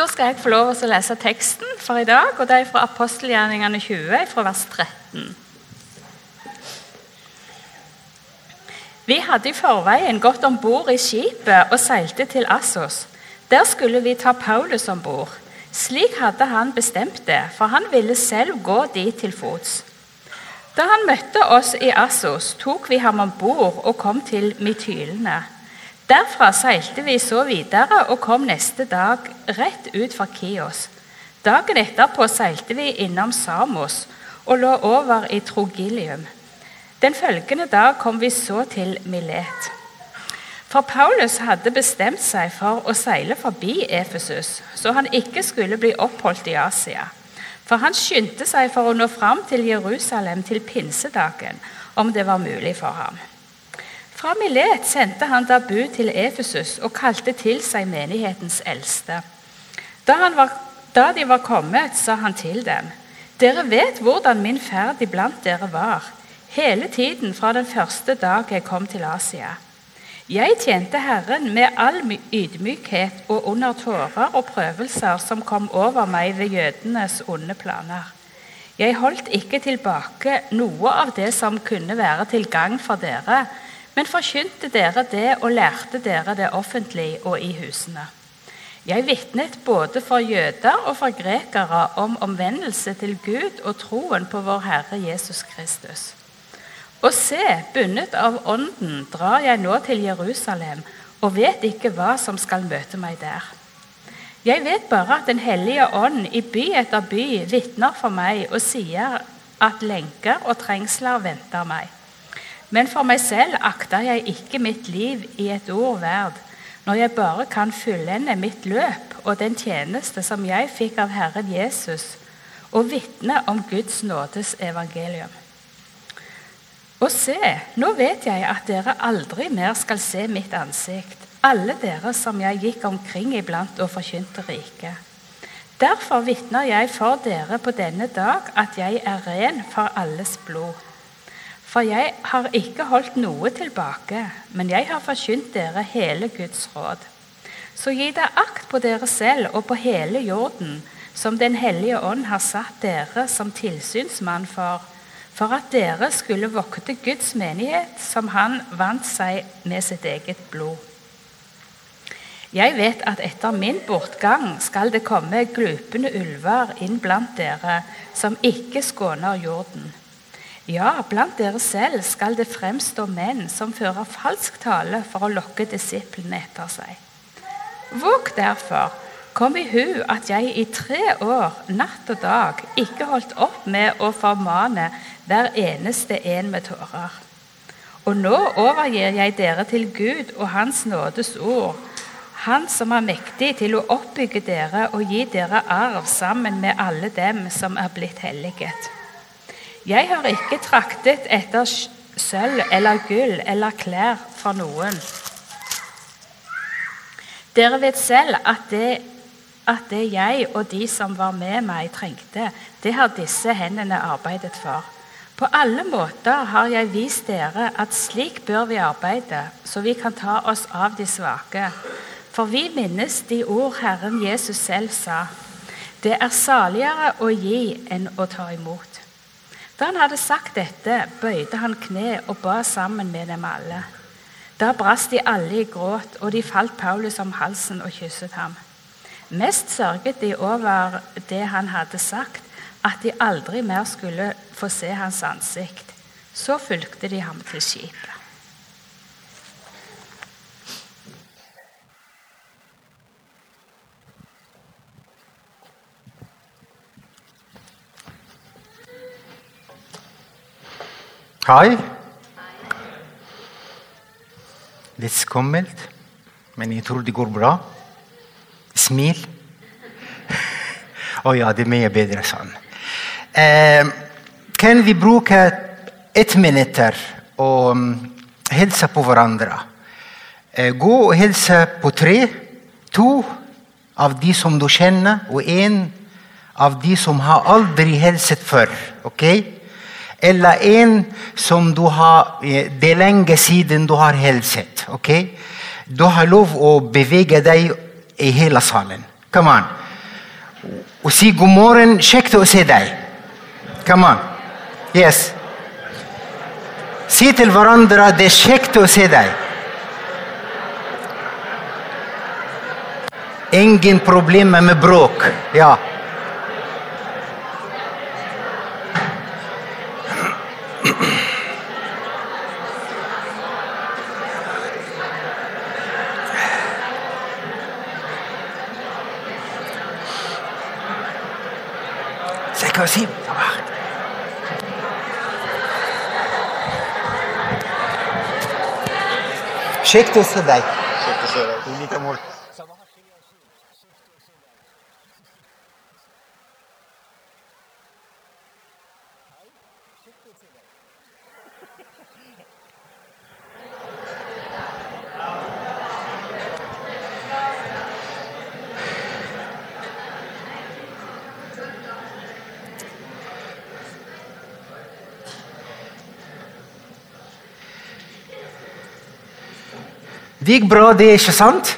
Da skal jeg få lov til å lese teksten for i dag, og det er fra apostelgjerningene 20, fra vers 13. Vi hadde i forveien gått om bord i skipet og seilte til Assos. Der skulle vi ta Paulus om bord. Slik hadde han bestemt det, for han ville selv gå dit til fots. Da han møtte oss i Assos, tok vi ham om bord og kom til Mytylene. Derfra seilte vi så videre og kom neste dag rett ut fra Kios. Dagen etterpå seilte vi innom Samos og lå over i Trogilium. Den følgende dag kom vi så til Milet. For Paulus hadde bestemt seg for å seile forbi Efesus, så han ikke skulle bli oppholdt i Asia. For han skyndte seg for å nå fram til Jerusalem til pinsedagen, om det var mulig for ham. Fra Milet sendte han da til Efesus og kalte til seg menighetens eldste. Da, var, da de var kommet, sa han til dem.: Dere vet hvordan min ferd iblant dere var, hele tiden fra den første dag jeg kom til Asia. Jeg tjente Herren med all ydmykhet og under tårer og prøvelser som kom over meg ved jødenes onde planer. Jeg holdt ikke tilbake noe av det som kunne være til gagn for dere, men forkynte dere det og lærte dere det offentlig og i husene. Jeg vitnet både for jøder og for grekere om omvendelse til Gud og troen på vår Herre Jesus Kristus. Og se, bundet av Ånden drar jeg nå til Jerusalem og vet ikke hva som skal møte meg der. Jeg vet bare at Den hellige ånd i by etter by vitner for meg og sier at lenker og trengsler venter meg. Men for meg selv akter jeg ikke mitt liv i et ord verd, når jeg bare kan fullende mitt løp og den tjeneste som jeg fikk av Herren Jesus, og vitne om Guds nådes evangelium. Og se, nå vet jeg at dere aldri mer skal se mitt ansikt, alle dere som jeg gikk omkring iblant og forkynte riket. Derfor vitner jeg for dere på denne dag at jeg er ren for alles blod. For jeg har ikke holdt noe tilbake, men jeg har forkynt dere hele Guds råd. Så gi dere akt på dere selv og på hele jorden, som Den hellige ånd har satt dere som tilsynsmann for, for at dere skulle vokte Guds menighet, som han vant seg med sitt eget blod. Jeg vet at etter min bortgang skal det komme glupende ulver inn blant dere, som ikke skåner jorden. Ja, blant dere selv skal det fremstå menn som fører falsk tale for å lokke disiplene etter seg. Våg derfor, kom i hu at jeg i tre år, natt og dag, ikke holdt opp med å formane hver eneste en med tårer. Og nå overgir jeg dere til Gud og Hans nådes ord, Han som er mektig til å oppbygge dere og gi dere arv sammen med alle dem som er blitt helliget. Jeg har ikke traktet etter sølv eller gull eller klær fra noen. Dere vet selv at det, at det jeg og de som var med meg, trengte, det har disse hendene arbeidet for. På alle måter har jeg vist dere at slik bør vi arbeide, så vi kan ta oss av de svake. For vi minnes de ord Herren Jesus selv sa. Det er saligere å gi enn å ta imot. Da han hadde sagt dette, bøyde han kne og ba sammen med dem alle. Da brast de alle i gråt, og de falt Paulus om halsen og kysset ham. Mest sørget de over det han hadde sagt, at de aldri mer skulle få se hans ansikt. Så fulgte de ham til skipet. Hei. Litt skummelt, men jeg tror det går bra. Smil. Å oh ja, det er mye bedre sånn. Eh, kan vi bruke ett minutt og um, hilse på hverandre? Eh, gå og hilse på tre. To av de som du kjenner, og én av de som har aldri hilset før. ok? Eller en som du har eh, Det er lenge siden du har hilset. ok? Du har lov å bevege deg i hele salen. Kom an. og si god morgen. Kjekt å se deg. Come on. Yes. Si til hverandre det er kjekt å se deg. Ingen problemer med bråk. Ja. Se hva jeg sier. Kjekt å se Det gikk bra, det, ikke sant?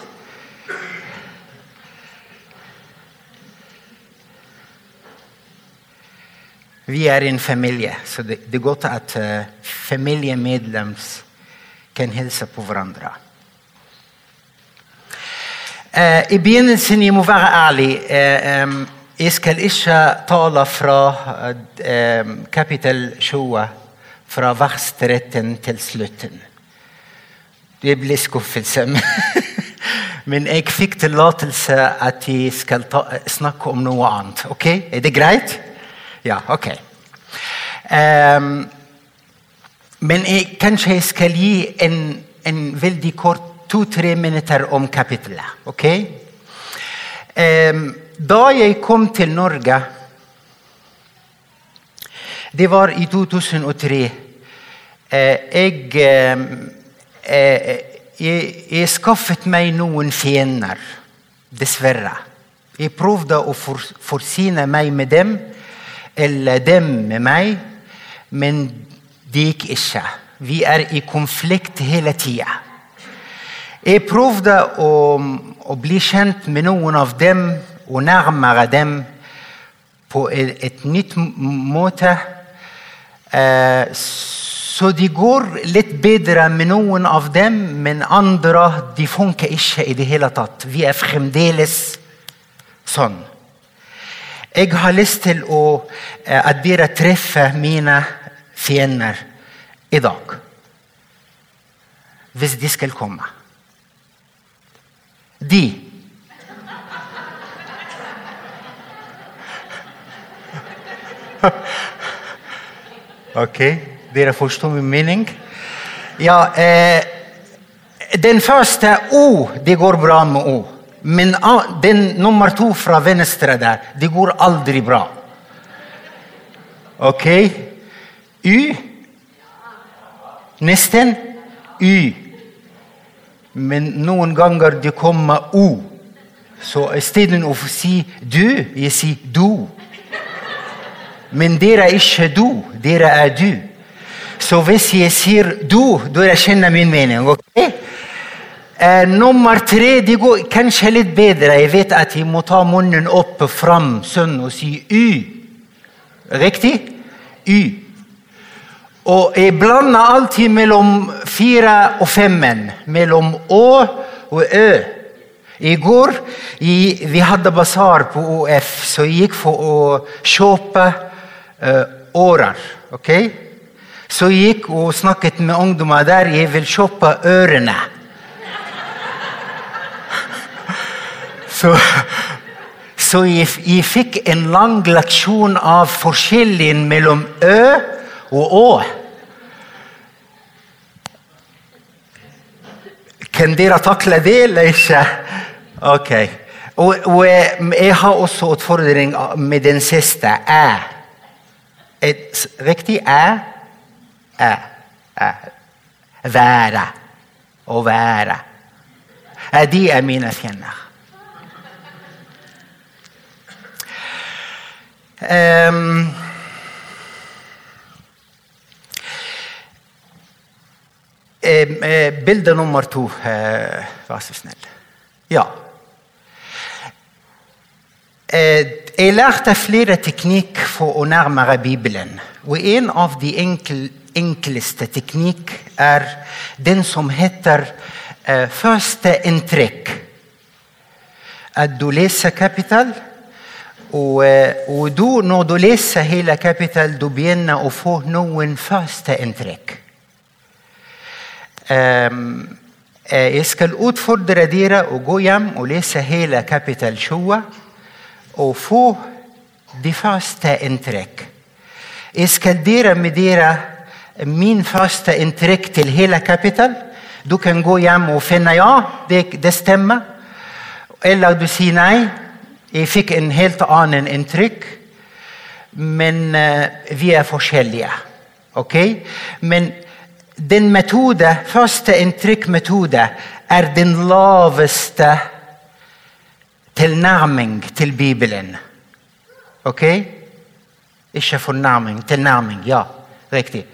Vi er en familie, så det, det er godt at uh, familiemedlems kan hilse på hverandre. Eh, I begynnelsen, jeg må være ærlig eh, em, Jeg skal ikke tale fra kapittel 20, fra vers 13 til slutten. Det ble skuffelse. Men jeg fikk tillatelse at jeg skal ta, snakke om noe annet. Ok? Er det greit? Ja, ok. Um, men jeg, kanskje jeg skal gi en, en veldig kort to-tre minutter om kapitlet. ok? Um, da jeg kom til Norge Det var i 2003. Uh, jeg, eh, eh, jeg, jeg skaffet meg noen fiender, dessverre. Jeg prøvde å for, forsyne meg med dem, eller dem med meg, men det gikk ikke. Vi er i konflikt hele tida. Jeg prøvde å, å bli kjent med noen av dem og nærmere dem på et, et nytt måte. Eh, så de går litt bedre med noen av dem, men andre de funker ikke i det hele tatt. Vi er fremdeles sånn. Jeg har lyst til å, eh, at dere treffer mine fiender i dag. Hvis de skal komme. De. Ok, dere forstår min mening? Ja, eh, den første O, det går bra med O. Men den nummer to fra venstre der, det går aldri bra. Ok? Y. Nesten Y. Men noen ganger det kommer O. Så istedenfor å si du, jeg sier du. Men dere er ikke du, dere er du. Så hvis jeg sier du, da jeg min mening. ok? Eh, nummer tre det går kanskje litt bedre. Jeg vet at jeg må ta munnen opp fram sånn og si y. Riktig? Y. Og jeg blander alltid mellom fire og femmen. Mellom å og ø. I går i, vi hadde basar på OF, så jeg gikk for å kjøpe uh, årer. ok? Så gikk og snakket med ungdommer der. Jeg vil kjøpe ørene. Så, så jeg, jeg fikk en lang leksjon av forskjellen mellom ø og å. Kan dere takle det eller ikke? Ok. Og, og jeg, jeg har også utfordring med den siste æ. Riktig æ? Æ. æ. Være. og være. De er mine fiender. Um, eh, bilde nummer to, eh, vær så snill. Ja. Eh, jeg lærte flere teknikk for å nærmere Bibelen. Og en av de enkel, enkleste teknikk er den som heter eh, første inntrykk. At du leser kapittel, og, eh, og du, når du leser hele kapittel, du begynner å få noen første inntrykk. Ehm, eh, jeg skal utfordre dere å gå hjem og lese hele kapittel 20 og få de første inntrykk. Jeg skal dele med dere min første inntrykk til hele kapittel. Du kan gå hjem og finne ja, det, det stemmer. Eller du sier nei. Jeg fikk en helt annen inntrykk. Men uh, vi er forskjellige. Ok? Men den metode, første inntrykkmetode er den laveste tilnærming til Bibelen. Ok? Ikke fornærming, tilnærming. Ja, riktig.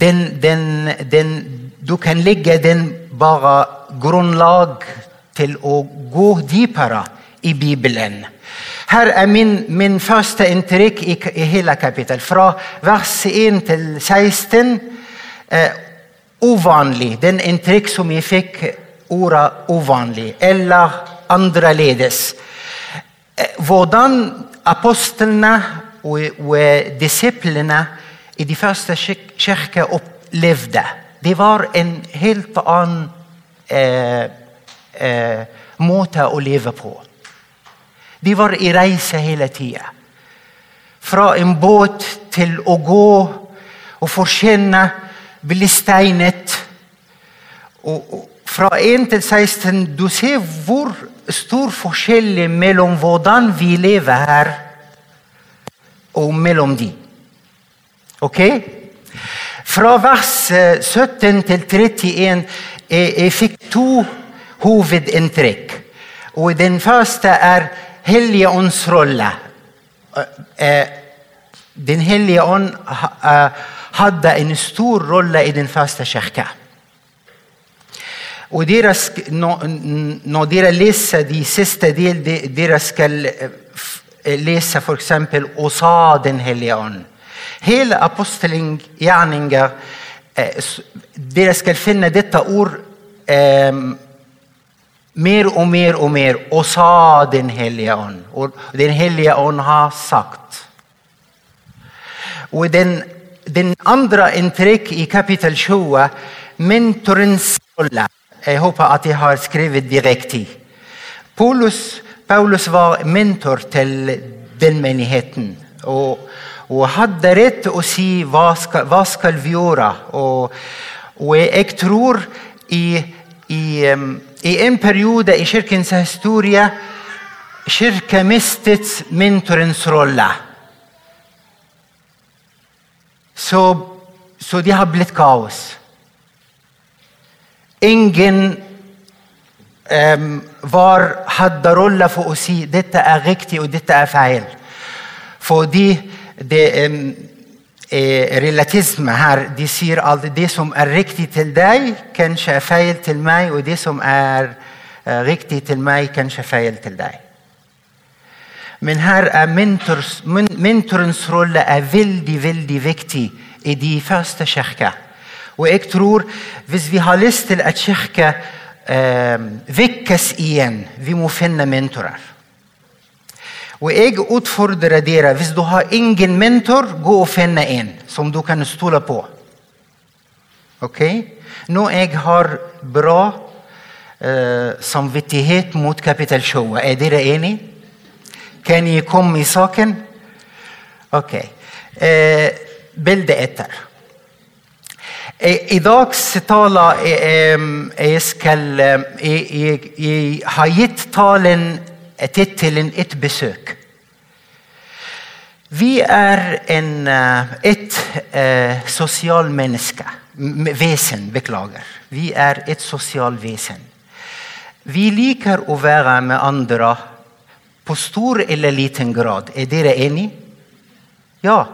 Den, den, den, du kan legge den bare grunnlag til å gå dypere i Bibelen. Her er min, min første inntrykk i, i hele kapittelet. Fra vers 1 til 16. Eh, uvanlig. Den inntrykk som jeg fikk, ordet 'uvanlig', eller annerledes. Eh, hvordan apostlene og, og disiplene i de første kirker opplevde. Det var en helt annen eh, eh, måte å leve på. De var i reise hele tida. Fra en båt til å gå og forkynne, bli steinet. Og, fra 1 til 16 Du ser hvor stor forskjell mellom hvordan vi lever her, og mellom de. Ok? Fra vers 17 til 31 jeg, jeg fikk to hovedinntrykk. Og Den første er Hellige ånds rolle. Den hellige ånd hadde en stor rolle i den første kirke. Og dere, når dere leser de siste del, dere skal lese f.eks. 'Og sa Den hellige ånd'. Hele apostelgjerninger eh, Dere skal finne dette ord eh, mer og mer og mer. Og sa Den hellige ånd. Og Den hellige ånd har sagt. Og den, den andre inntrykk i kapittel 20, mentorens rolle Jeg håper at jeg har skrevet direkte. Paulus, Paulus var mentor til den menigheten. Og, og hadde rett til å si hva skal, hva skal vi gjøre. Og, og jeg tror i, i, i, en periode i kirkens historie Kirken mistet mentorens rolle. Så, så det har blitt kaos. Ingen um, var, hadde rolle for å si dette er riktig og dette er feil. Fordi det um, relativisme her de sier at det som er riktig til deg, kanskje er feil til meg, og det som er uh, riktig til meg, kanskje er feil til deg. Men her er mentors, mentorens rolle er veldig, veldig viktig i de første kirker. Og jeg tror hvis vi har lyst til at kirke eh, vekkes igjen, vi må finne mentorer. Og jeg utfordrer dere, hvis du har ingen mentor, gå og finne en som du kan stole på. Ok? Nå jeg har bra eh, samvittighet mot kapitalshowet, Er dere enige? Kan jeg komme i saken? Ok. Eh, bildet etter. I dags tale jeg, skal, jeg, jeg har gitt talen tittelen 'Et besøk'. Vi er en, et uh, sosialmenneske. Vesen, beklager. Vi er et sosialt vesen. Vi liker å være med andre på stor eller liten grad. Er dere enige? Ja.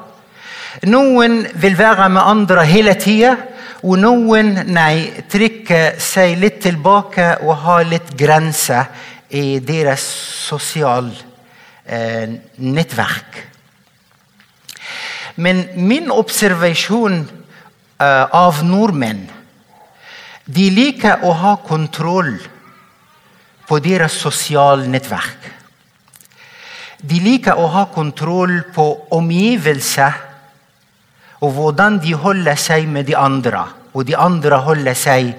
Noen vil være med andre hele tida. Og noen nei, trekker seg litt tilbake og har litt grenser i deres sosiale eh, nettverk. Men min observasjon eh, av nordmenn De liker å ha kontroll på deres sosiale nettverk. De liker å ha kontroll på omgivelser og hvordan de holder seg med de andre, og de andre holder seg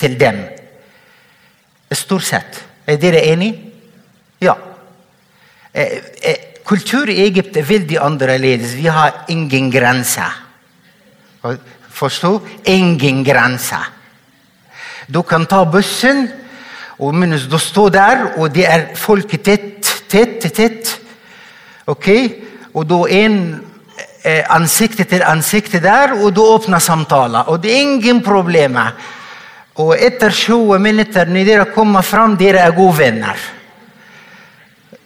til dem. Stort sett. Er dere enig? Ja. Eh, eh, kultur i Egypt er veldig annerledes. Vi har ingen grenser. Forsto? Ingen grenser. Du kan ta bussen, og mens du står der, og det er folk tett, tett, tett Ok? Og da er en eh, ansikt til ansikt der, og du åpner samtaler. Og det er ingen problemer. Og etter 20 minutter, når dere kommer fram, dere er gode venner.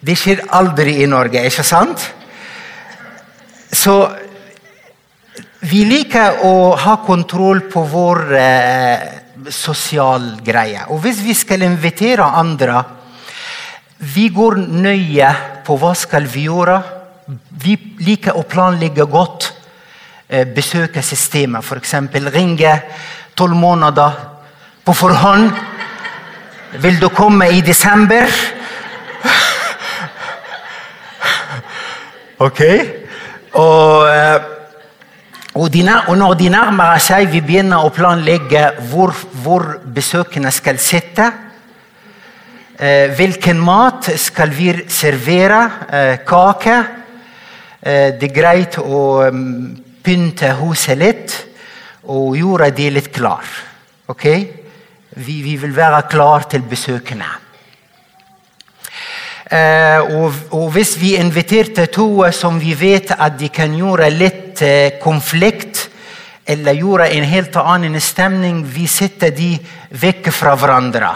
Det skjer aldri i Norge, ikke sant? Så vi liker å ha kontroll på vår eh, sosiale greie. Og hvis vi skal invitere andre Vi går nøye på hva skal vi gjøre. Vi liker å planlegge godt. Eh, besøke systemet, f.eks. ringe tolv måneder på forhånd. Vil du komme i desember? Ok? Og, eh, og, de, og, når de nærmer seg, vi begynner å planlegge hvor, hvor besøkende skal sitte. Eh, hvilken mat skal vi servere? Eh, kake. Det er greit å um, pynte huset litt og gjøre det litt klar. Ok? Vi, vi vil være klar til besøkende. Eh, og, og, hvis vi inviterte to som vi vet at de kan gjøre litt eh, konflikt, eller gjøre en helt annen stemning, vi setter de vekk fra hverandre.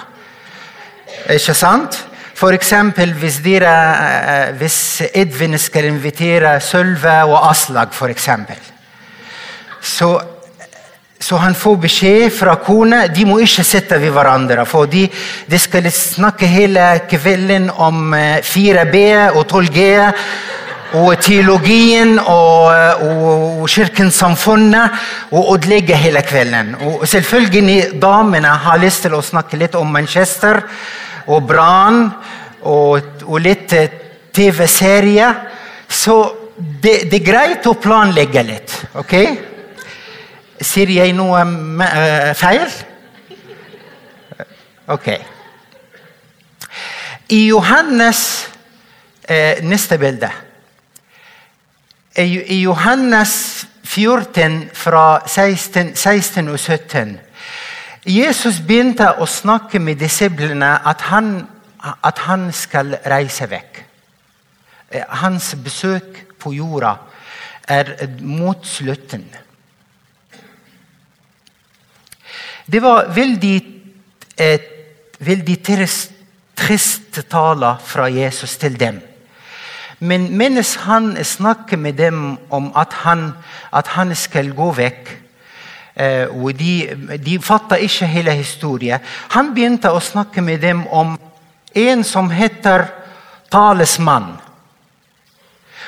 Ikke sant? For eksempel hvis, eh, hvis Edvin skal invitere Sølve og Aslag, for eksempel. Så så han får beskjed fra kona de må ikke sitte ved hverandre. For de, de skal snakke hele kvelden om 4B eh, og 12G. Og teologien og, og, og Kirkensamfunnet. Og ødelegge hele kvelden. Og selvfølgelig damene har lyst til å snakke litt om Manchester og Brann og, og litt eh, TV-serie. Så det, det, er greit å planlegge litt. ok? Sier jeg noe uh, feil? Ok. I Johannes uh, Neste bilde. I, Johannes 14 fra 16, 16, og 17 Jesus begynte å snakke med disiplene at han, at han skal reise vekk. Eh, hans besøk på jorda er mot slutten. Det var veldig, eh, veldig trist, trist tale fra Jesus til dem. Men mens han snakker med dem om at han, at han skal gå vekk eh, og De, de fatter ikke hele historien. Han begynte å snakke med dem om en som heter talesmann.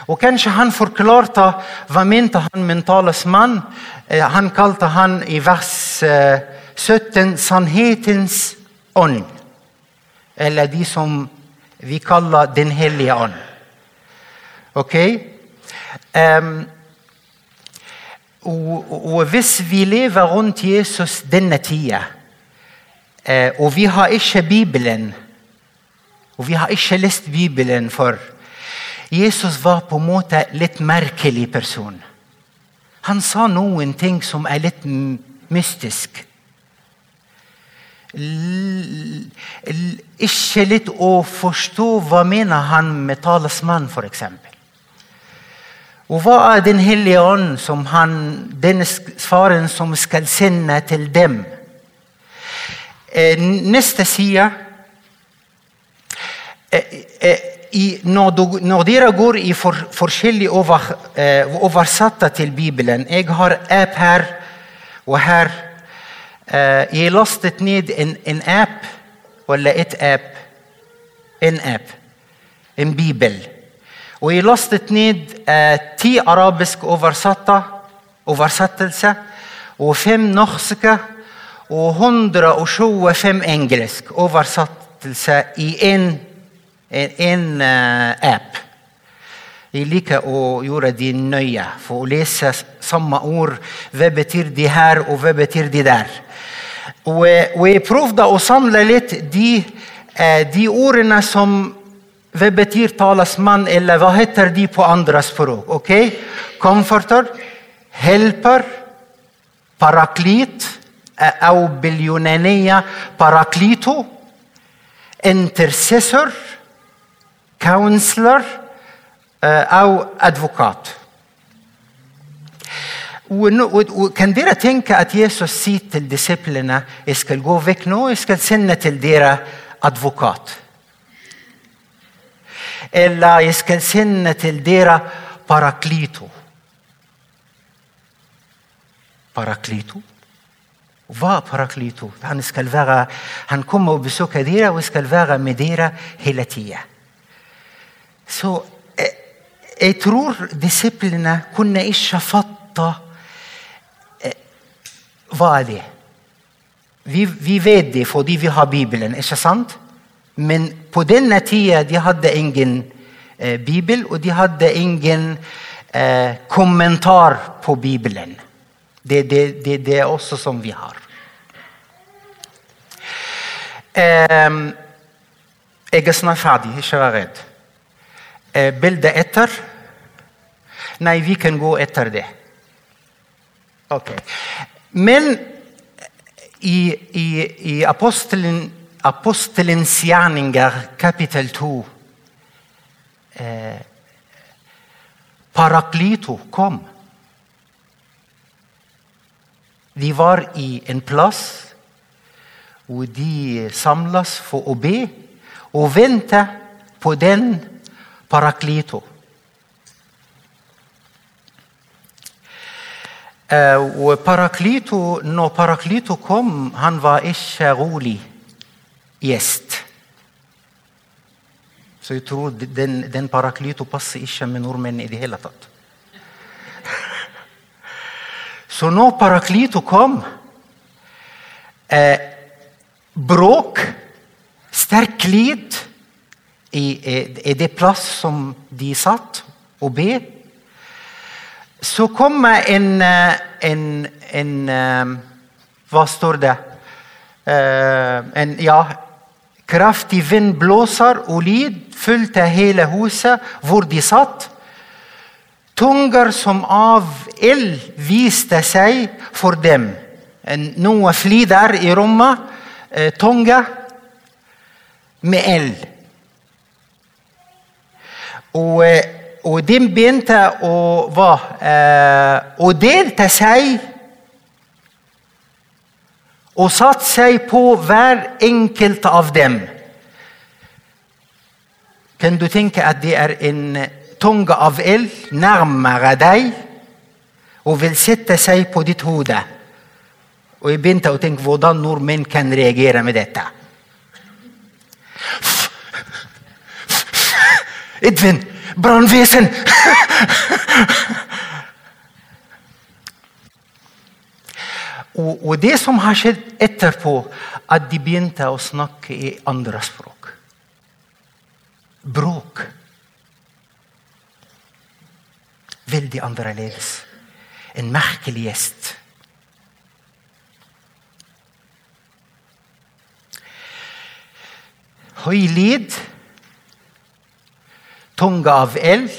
Og Kanskje han forklarte hva mente han med talesmann. Eh, han kalte han i vers eh, 17 sannhetens ånd. Eller de som vi kaller Den hellige ånd. Ok? Um, og, og, hvis vi lever rundt Jesus denne tida, uh, og vi har ikke Bibelen Og vi har ikke lest Bibelen for Jesus var på en måte litt merkelig person. Han sa noen ting som er litt mystisk ikke litt å forstå hva mener han med talsmann, f.eks. Og hva er Den hellige ånd, som han, denne faren som skal sende til dem? Eh, neste side eh, eh, når, dere går i for, forskjellige over, eh, oversatte til Bibelen Jeg har app her og her jeg lastet ned en, en app, eller et app En app. En bibel. Og jeg lastet ned eh, ti arabiske oversettelser og fem norske og 125 engelsk oversettelser i én app. Jeg liker å gjøre de nøye, for å lese samme ord. Hva betyr de her, og hva betyr de der? Og, eh, og jeg prøvde å samle litt de, eh, de ordene som hva betyr talsmann, eller hva heter de på andre språk? ok? komforter, helper, paraklit, eh, au billionenia, paraklito, intercessor, counselor au advokat. وكان ديرا تنك أت يسو سيت الديسيبلينا اسكال جو فيك نو اسكال سنة الديرا أدفوكات. إلا اسكال سنة الديرا باراكليتو. باراكليتو؟ فا باراكليتو. هان اسكال فاغا هان كوم مو بسوكا ديرا واسكال فاغا مديرا هيلاتية. سو إترور ديسيبلينا كنا إيش فطه Hva er det? Vi, vi, vet det fordi vi har Bibelen, ikke sant? Men på denne tida de hadde ingen eh, bibel, og de hadde ingen eh, kommentar på Bibelen. Det, det, det, det, er også som vi har. Eh, jeg er snart ferdig, ikke vær redd. Eh, bildet etter Nei, vi kan gå etter det. Ok. Men i, i, i apostelen, Apostelens gjerninger, kapittel 2 eh, Paraklito kom. De var i en plass hvor de samles for å be og vente på den paraklito. Og paraklito, når Paraklito kom, han var ikke rolig gjest. Så jeg tror den, den Paraklito passer ikke med nordmenn i det hele tatt. Så når Paraklito kom eh, Bråk, sterk lyd i, i det plass som de satt og be. Så kommer en, en, en Hva står det? En, ja, kraftig vind blåser, og lyd fulgte hele huset hvor de satt. Tunger som av ild viste seg for dem. Noe fly der i rommet. Tunge med eld. Og, og de begynte å, hva, å delte seg og satte seg på hver enkelt av dem. Kan du tenke at det er en tunge av eld nærmere deg og vil sette seg på ditt hode? Og jeg begynte å tenke hvordan nordmenn kan reagere med dette. Edvin! Brannvesen! og, og, det som har skjedd etterpå, at de begynte å snakke i andre språk. Bråk. Veldig annerledes. En merkelig gjest. Høy tunge av eld,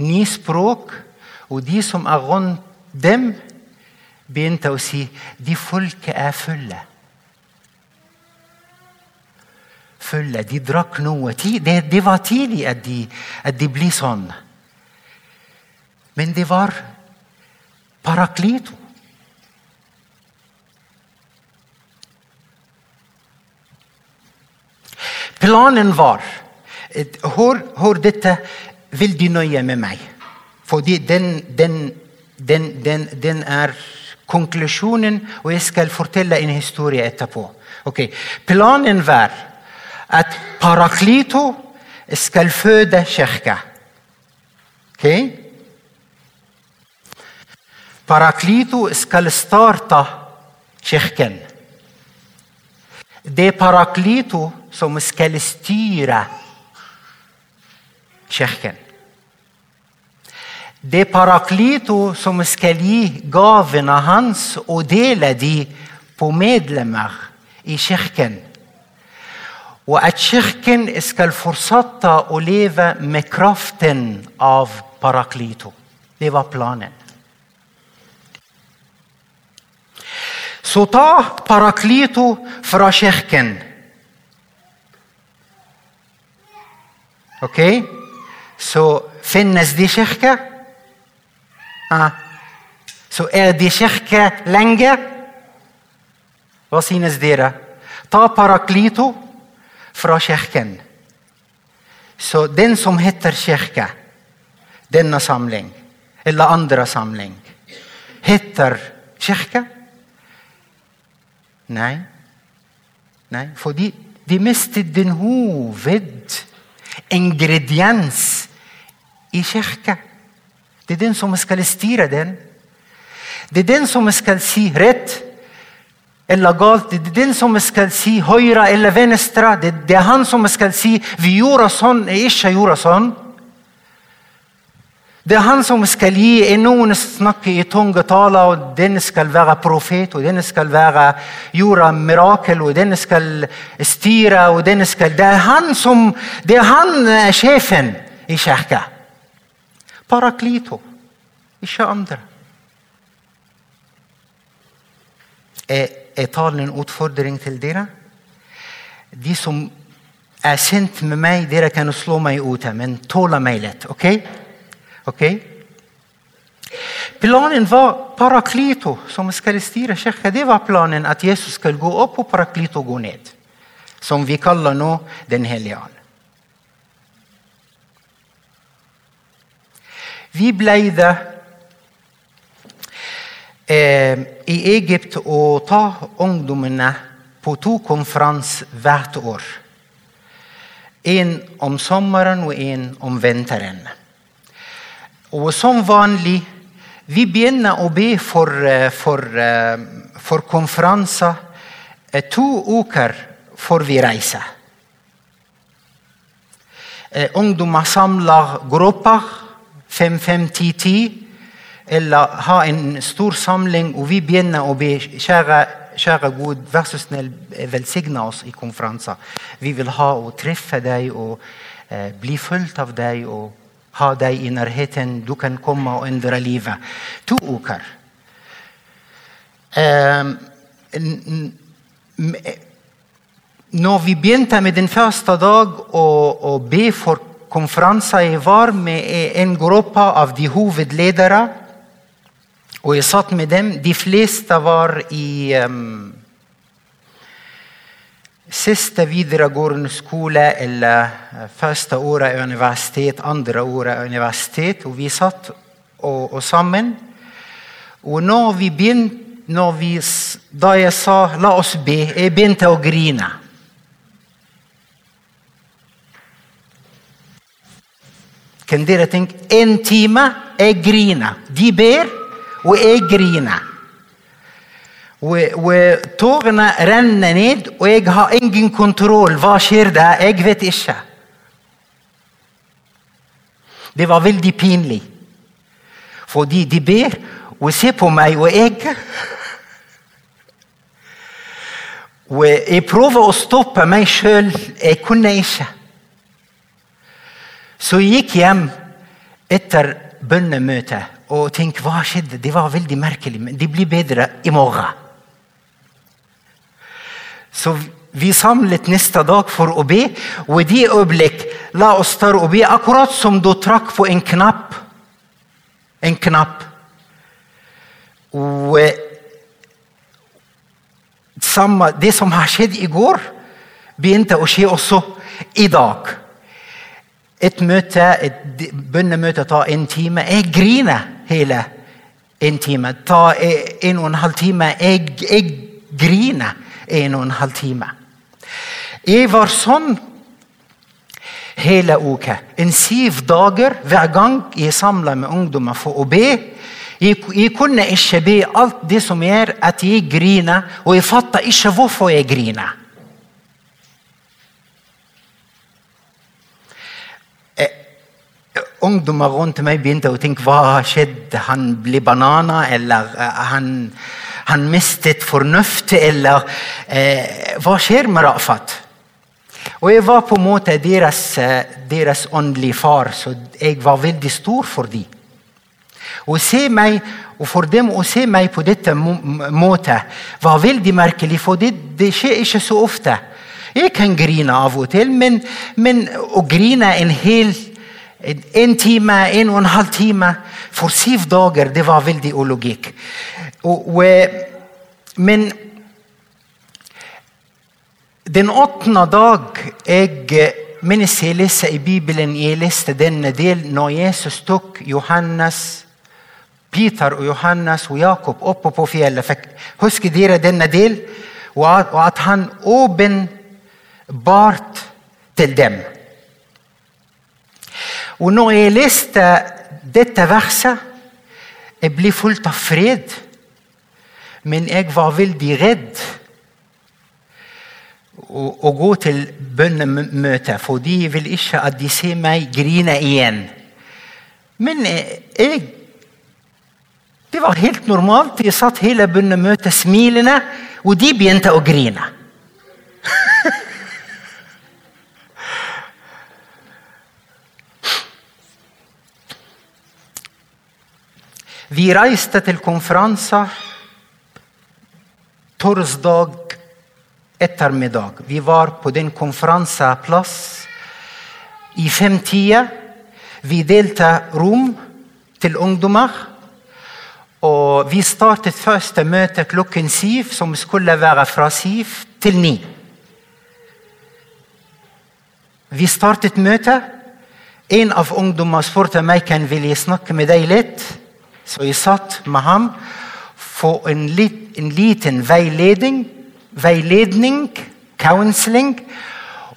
ni språk, og de som er rundt dem, begynte å si de folket er fulle. Fulle. De drakk noe. Det, det var tidlig at de, at de ble sånn. Men det var paraklito. Planen var Hør, hør dette veldig nøye med meg. Fordi den, den, den, den, er konklusjonen, og jeg skal fortelle en historie etterpå. Okay. Planen var at Paraklito skal føde kirka. Okay. Paraklito skal starte kirken. Det er Paraklito som skal styre kirken. Det er Paraklito som skal gi gavene hans og dele de på medlemmer i kirken. Og at kirken skal fortsette å leve med kraften av Paraklito. Det var planen. Så ta Paraklito fra kirken. Ok? Så finnes de kirker? Så er de kirke lenge? Hva synes dere? Ta Paraklito fra kirken. Så den som heter kirke, denne samling, eller andre samling, heter kirke? Nei. Nei, fordi de mistet den hovedingrediens i kirke. Det er den som skal styre den. Det er den som skal si rett eller galt. Det er den som skal si høyre eller venstre. Det, er han som skal si 'vi gjorde sånn, jeg ikke gjorde sånn'. Det er han som skal gi noen snakker i tunge taler, og den skal være profet, og den skal være gjøre mirakel, og den skal styre, og den skal Det er han som Det er han eh, sjefen i kirka. Paraklito, ikke andre. Er, er talen en utfordring til dere? De som er sendt med meg, dere kan slå meg ut, men tåle meg litt. ok? Ok? Planen var Paraklito, som skal styre kirka. Det var planen at Jesus skal gå opp og Paraklito gå ned. Som vi kaller nå Den hellige ånd. Vi ble det eh, i Egypt å ta ungdommene på to konferanser hvert år. En om sommeren og en om vinteren. Og som vanlig vi begynner å be for, eh, for, eh, for konferanser eh, to uker før vi reiser. Ungdommer samler grupper, fem, fem, ti, ti. Eller ha en stor samling, og vi begynner å be kjære, kjære Gud, vær så snill, velsigne oss i konferanser. Vi vil ha å treffe deg og eh, bli fulgt av deg. og ha deg i nærheten. Du kan komme og endre livet. To uker. Eh, når vi begynte med den første dag å, å be for konferanser, jeg var med en gruppe av de hovedledere. Og jeg satt med dem. De fleste var i um, siste videregående skole eller eh, første året i universitet, andre året i universitet. Og vi satt og, og sammen. Og når vi begynte, når vi, da jeg sa 'la oss be', jeg begynte å grine. Kan dere tenke En time, jeg griner. De ber, og jeg griner. Og, og Tårene renner ned, og jeg har ingen kontroll. Hva skjer der? Jeg vet ikke. Det var veldig pinlig. Fordi de ber og ser på meg, og jeg Og jeg prøver å stoppe meg sjøl. Jeg kunne ikke. Så jeg gikk hjem etter bønnemøtet og tenkte hva skjedde. Det var veldig merkelig, men det blir bedre i morgen. Så vi samlet neste dag for å be, og i det øyeblikk la oss ta og be akkurat som du trakk på en knapp. En knapp. Og eh, Det som har skjedd i går, begynte å skje også i dag. Et møte, et bønnemøte tar en time. Jeg griner hele en time. Ta en og en halv time. Jeg, jeg griner en og en halv time. Jeg var sånn hele uka. En syv dager hver gang jeg samla med ungdommer for å be. Jeg, jeg kunne ikke be alt det som gjør at jeg griner, og jeg fatter ikke hvorfor jeg griner. Ungdommer rundt meg begynte å tenke hva har skjedd? Han ble banana, eller uh, han, han mistet fornuft, eller uh, hva skjer med Rafat? Og jeg var på en måte deres, eh, deres åndelige far, så jeg var veldig stor for dem. Se meg, og For dem å se meg på dette måten var veldig merkelig, for det, det, skjer ikke så ofte. Jeg kan grine av og til, men, men å grine en hel en time, en og en halv time for syv dager, det var veldig og, eh, men den åttende dag jeg mens jeg leser i Bibelen, jeg leste denne del når Jesus tok Johannes Peter og Johannes og Jakob oppe på fjellet. Husker dere denne del? Og at han åpenbart til dem. Og når jeg leste dette verset, jeg ble fullt av fred. Men jeg var veldig redd å, gå til bønnemøtet, for de vil ikke at de ser meg grine igjen. Men jeg det var helt normalt. Jeg satt hele bønnemøtet smilende, og de begynte å grine. Vi reiste til konferanser torsdag ettermiddag. Vi var på den konferanseplass i femtida. Vi delte rom til ungdommer. Og vi startet første møte klokken syv, som skulle være fra syv til ni. Vi startet møtet. En av ungdommene spurte meg kan jeg ville snakke med deg litt. Så jeg satt med ham for en, lit, en liten veiledning, veiledning, counseling.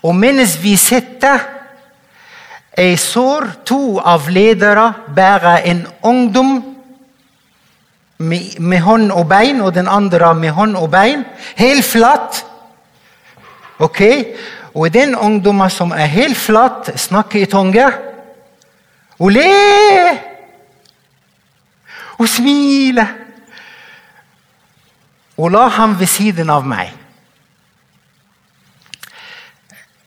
Og mens vi sitter, jeg så to av ledere bære en ungdom med, med, hånd og bein, og den andre med hånd og bein. Helt flatt. Ok? Og den ungdommen som er helt flatt, snakker i tunge. Og le! Og smile. Og la ham ved siden av meg.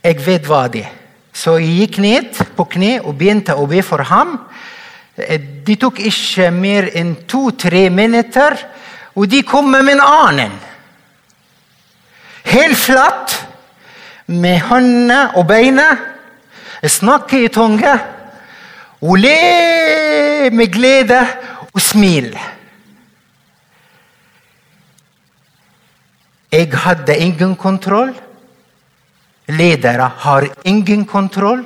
Jeg vet hva det er. Så jeg gikk ned på kne og begynte å be for ham. Det tok ikke mer enn to-tre minutter, og de kom med en annen. Helt flatt, med hånda og beina, snakke i tunge og le med glede og smil. Jeg hadde ingen kontroll. Ledere har ingen kontroll.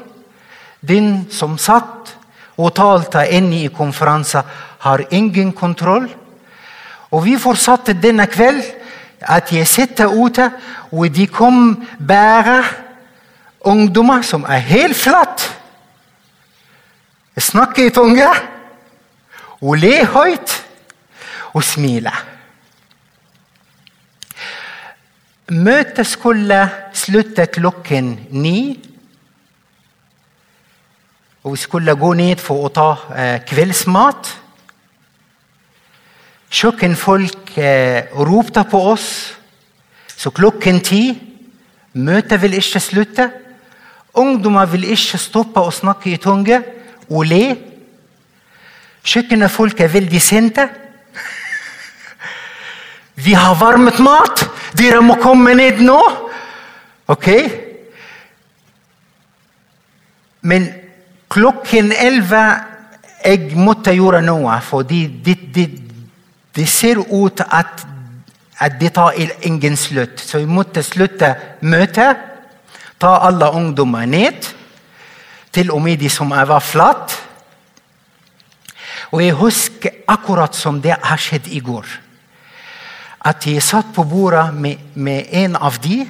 Den som satt og talte inne i konferansen, har ingen kontroll. Og vi fortsatte denne kveld at jeg sitter ute, og de kom bare ungdommer som er helt flatt. Jeg Snakker i tunge og ler høyt og smiler. Møtet skulle slutte klokken ni. Og vi skulle gå ned for å ta eh, kveldsmat. Kjøkkenfolk eh, ropte på oss. Så klokken ti Møtet vil ikke slutte. Ungdommer vil ikke stoppe å snakke i tunge og le. Kjøkkenfolk er veldig sinte. Vi har varmet mat! Dere må komme ned nå! Ok? Men Klokken elleve jeg måtte gjøre noe, for det, det, det ser ut at, at det tar ingen slutt. Så jeg måtte slutte møtet. Ta alle ungdommer ned, til og med de som var flatt. Og jeg husker akkurat som det har skjedd i går. At jeg satt på bordet med, med en av de,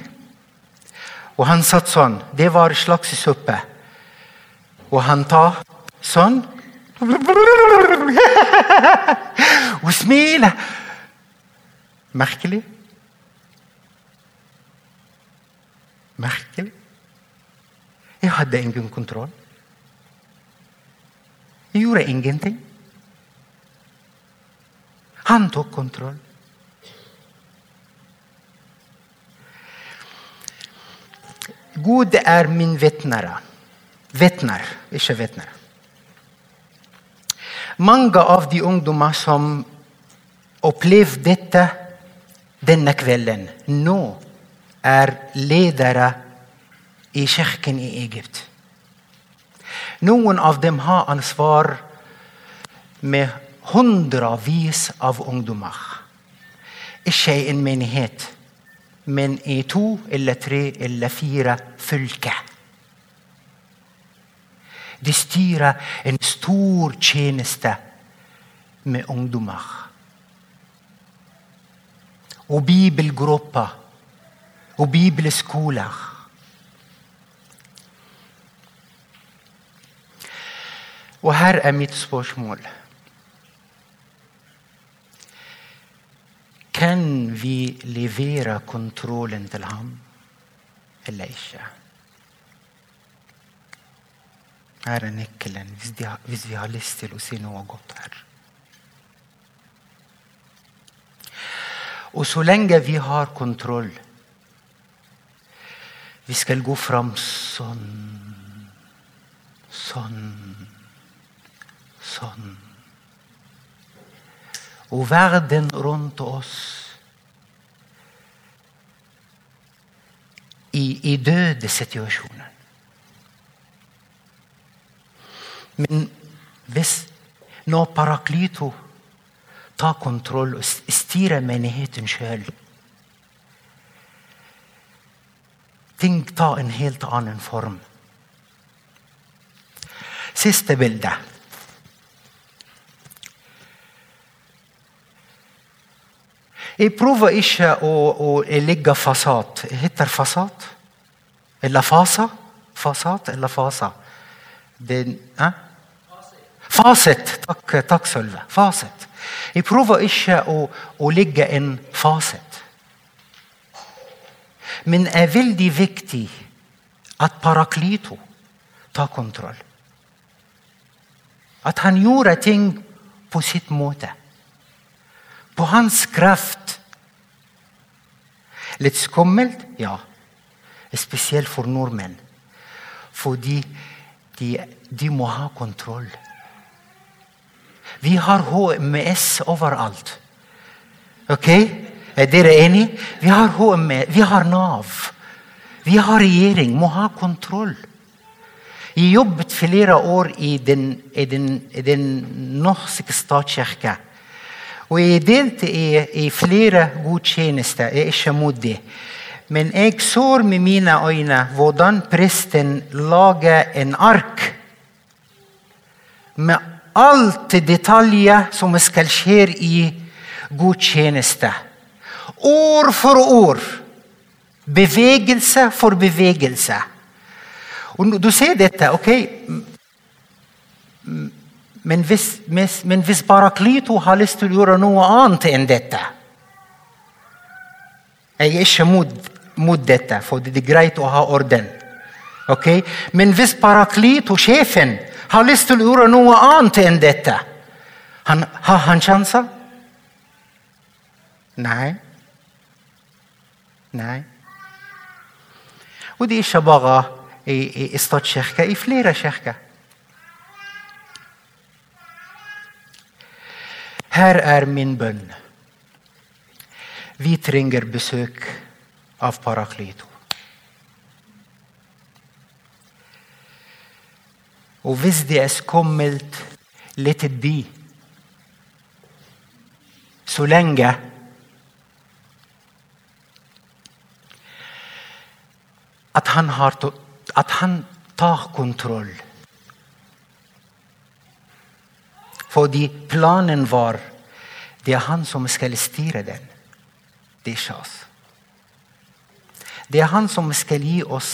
og han satt sånn. Det var slags suppe. Og han tar sånn. Og smiler. Merkelig. Merkelig. Jeg hadde ingen kontroll. Jeg gjorde ingenting. Han tok kontroll. Gud er min vitner. Vitner, ikke vitner. Mange av de ungdommer som opplevde dette denne kvelden, nå er ledere i kirken i Egypt. Noen av dem har ansvar med hundrevis av ungdommer. Ikke i en menighet, men i to eller tre eller fire fylker. De styrer en stor tjeneste med ungdommer. Og bibelgrupper og bibelskoler. Og her er mitt spørsmål. Kan vi levere kontrollen til ham eller ikke? Her er nøkkelen, hvis, hvis vi har lyst til å si noe godt her. Og så lenge vi har kontroll Vi skal gå fram sånn, sånn, sånn. Og verden rundt oss i, i døde situasjoner. Men hvis når Paraklito tar kontroll og styrer menigheten sjøl Ting tar en helt annen form. Siste bilde. Jeg prøver ikke å, å legge fasat. Heter fasat? Eller fasa? Fasat eller fasa? Den, eh? Fasit. Takk, takk Sølve. Fasit. Jeg prøver ikke å, å legge en fasit. Men det er veldig viktig at Paraklito tar kontroll. At han gjorde ting på sitt måte. På hans kraft. Litt skummelt? Ja. Spesielt for nordmenn. Fordi de, de må ha kontroll. Vi har HMS overalt. Ok? Er dere enige? Vi har HMS, vi har Nav. Vi har regjering. Må ha kontroll. Jeg jobbet flere år i den, den, den norske statskirke. Og jeg delte i, i flere godtjenester. Jeg er ikke mot. Men jeg så med mine øyne hvordan presten lager en ark med alt detaljer som skal skje i godtjeneste. År for år. Bevegelse for bevegelse. Og du ser dette, ok? من فيس مس من فيس باراكليتو هالستو اليورانو آنت انديتا أي إيش مود مود ديتا فو دي جرايتو ها أوردن. أوكي؟ من فيس باراكليتو شيفن هالستو اليورانو آنت انديتا هن ها هن شانسا نعم نعم ودي إيش باغا اي إي استاد شيخكا إي فليرا شيخكا Her er min bønn. Vi trenger besøk av Paraklito. Og hvis det er skummelt, let it be. Så lenge at han, har, at han tar kontroll. Fordi planen var det er han som skal styre den. Det er ikke oss. Det er han som skal gi oss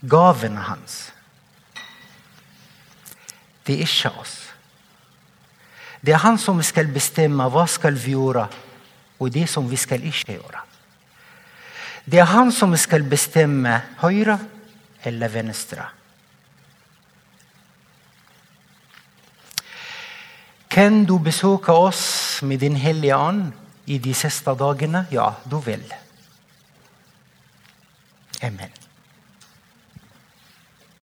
gavene hans. Det er ikke oss. Det er han som skal bestemme hva skal vi gjøre, og det som vi skal ikke gjøre. Det er han som skal bestemme høyre eller venstre. Kan du besøke oss med Din hellige ånd i de siste dagene? Ja, du vil. Amen.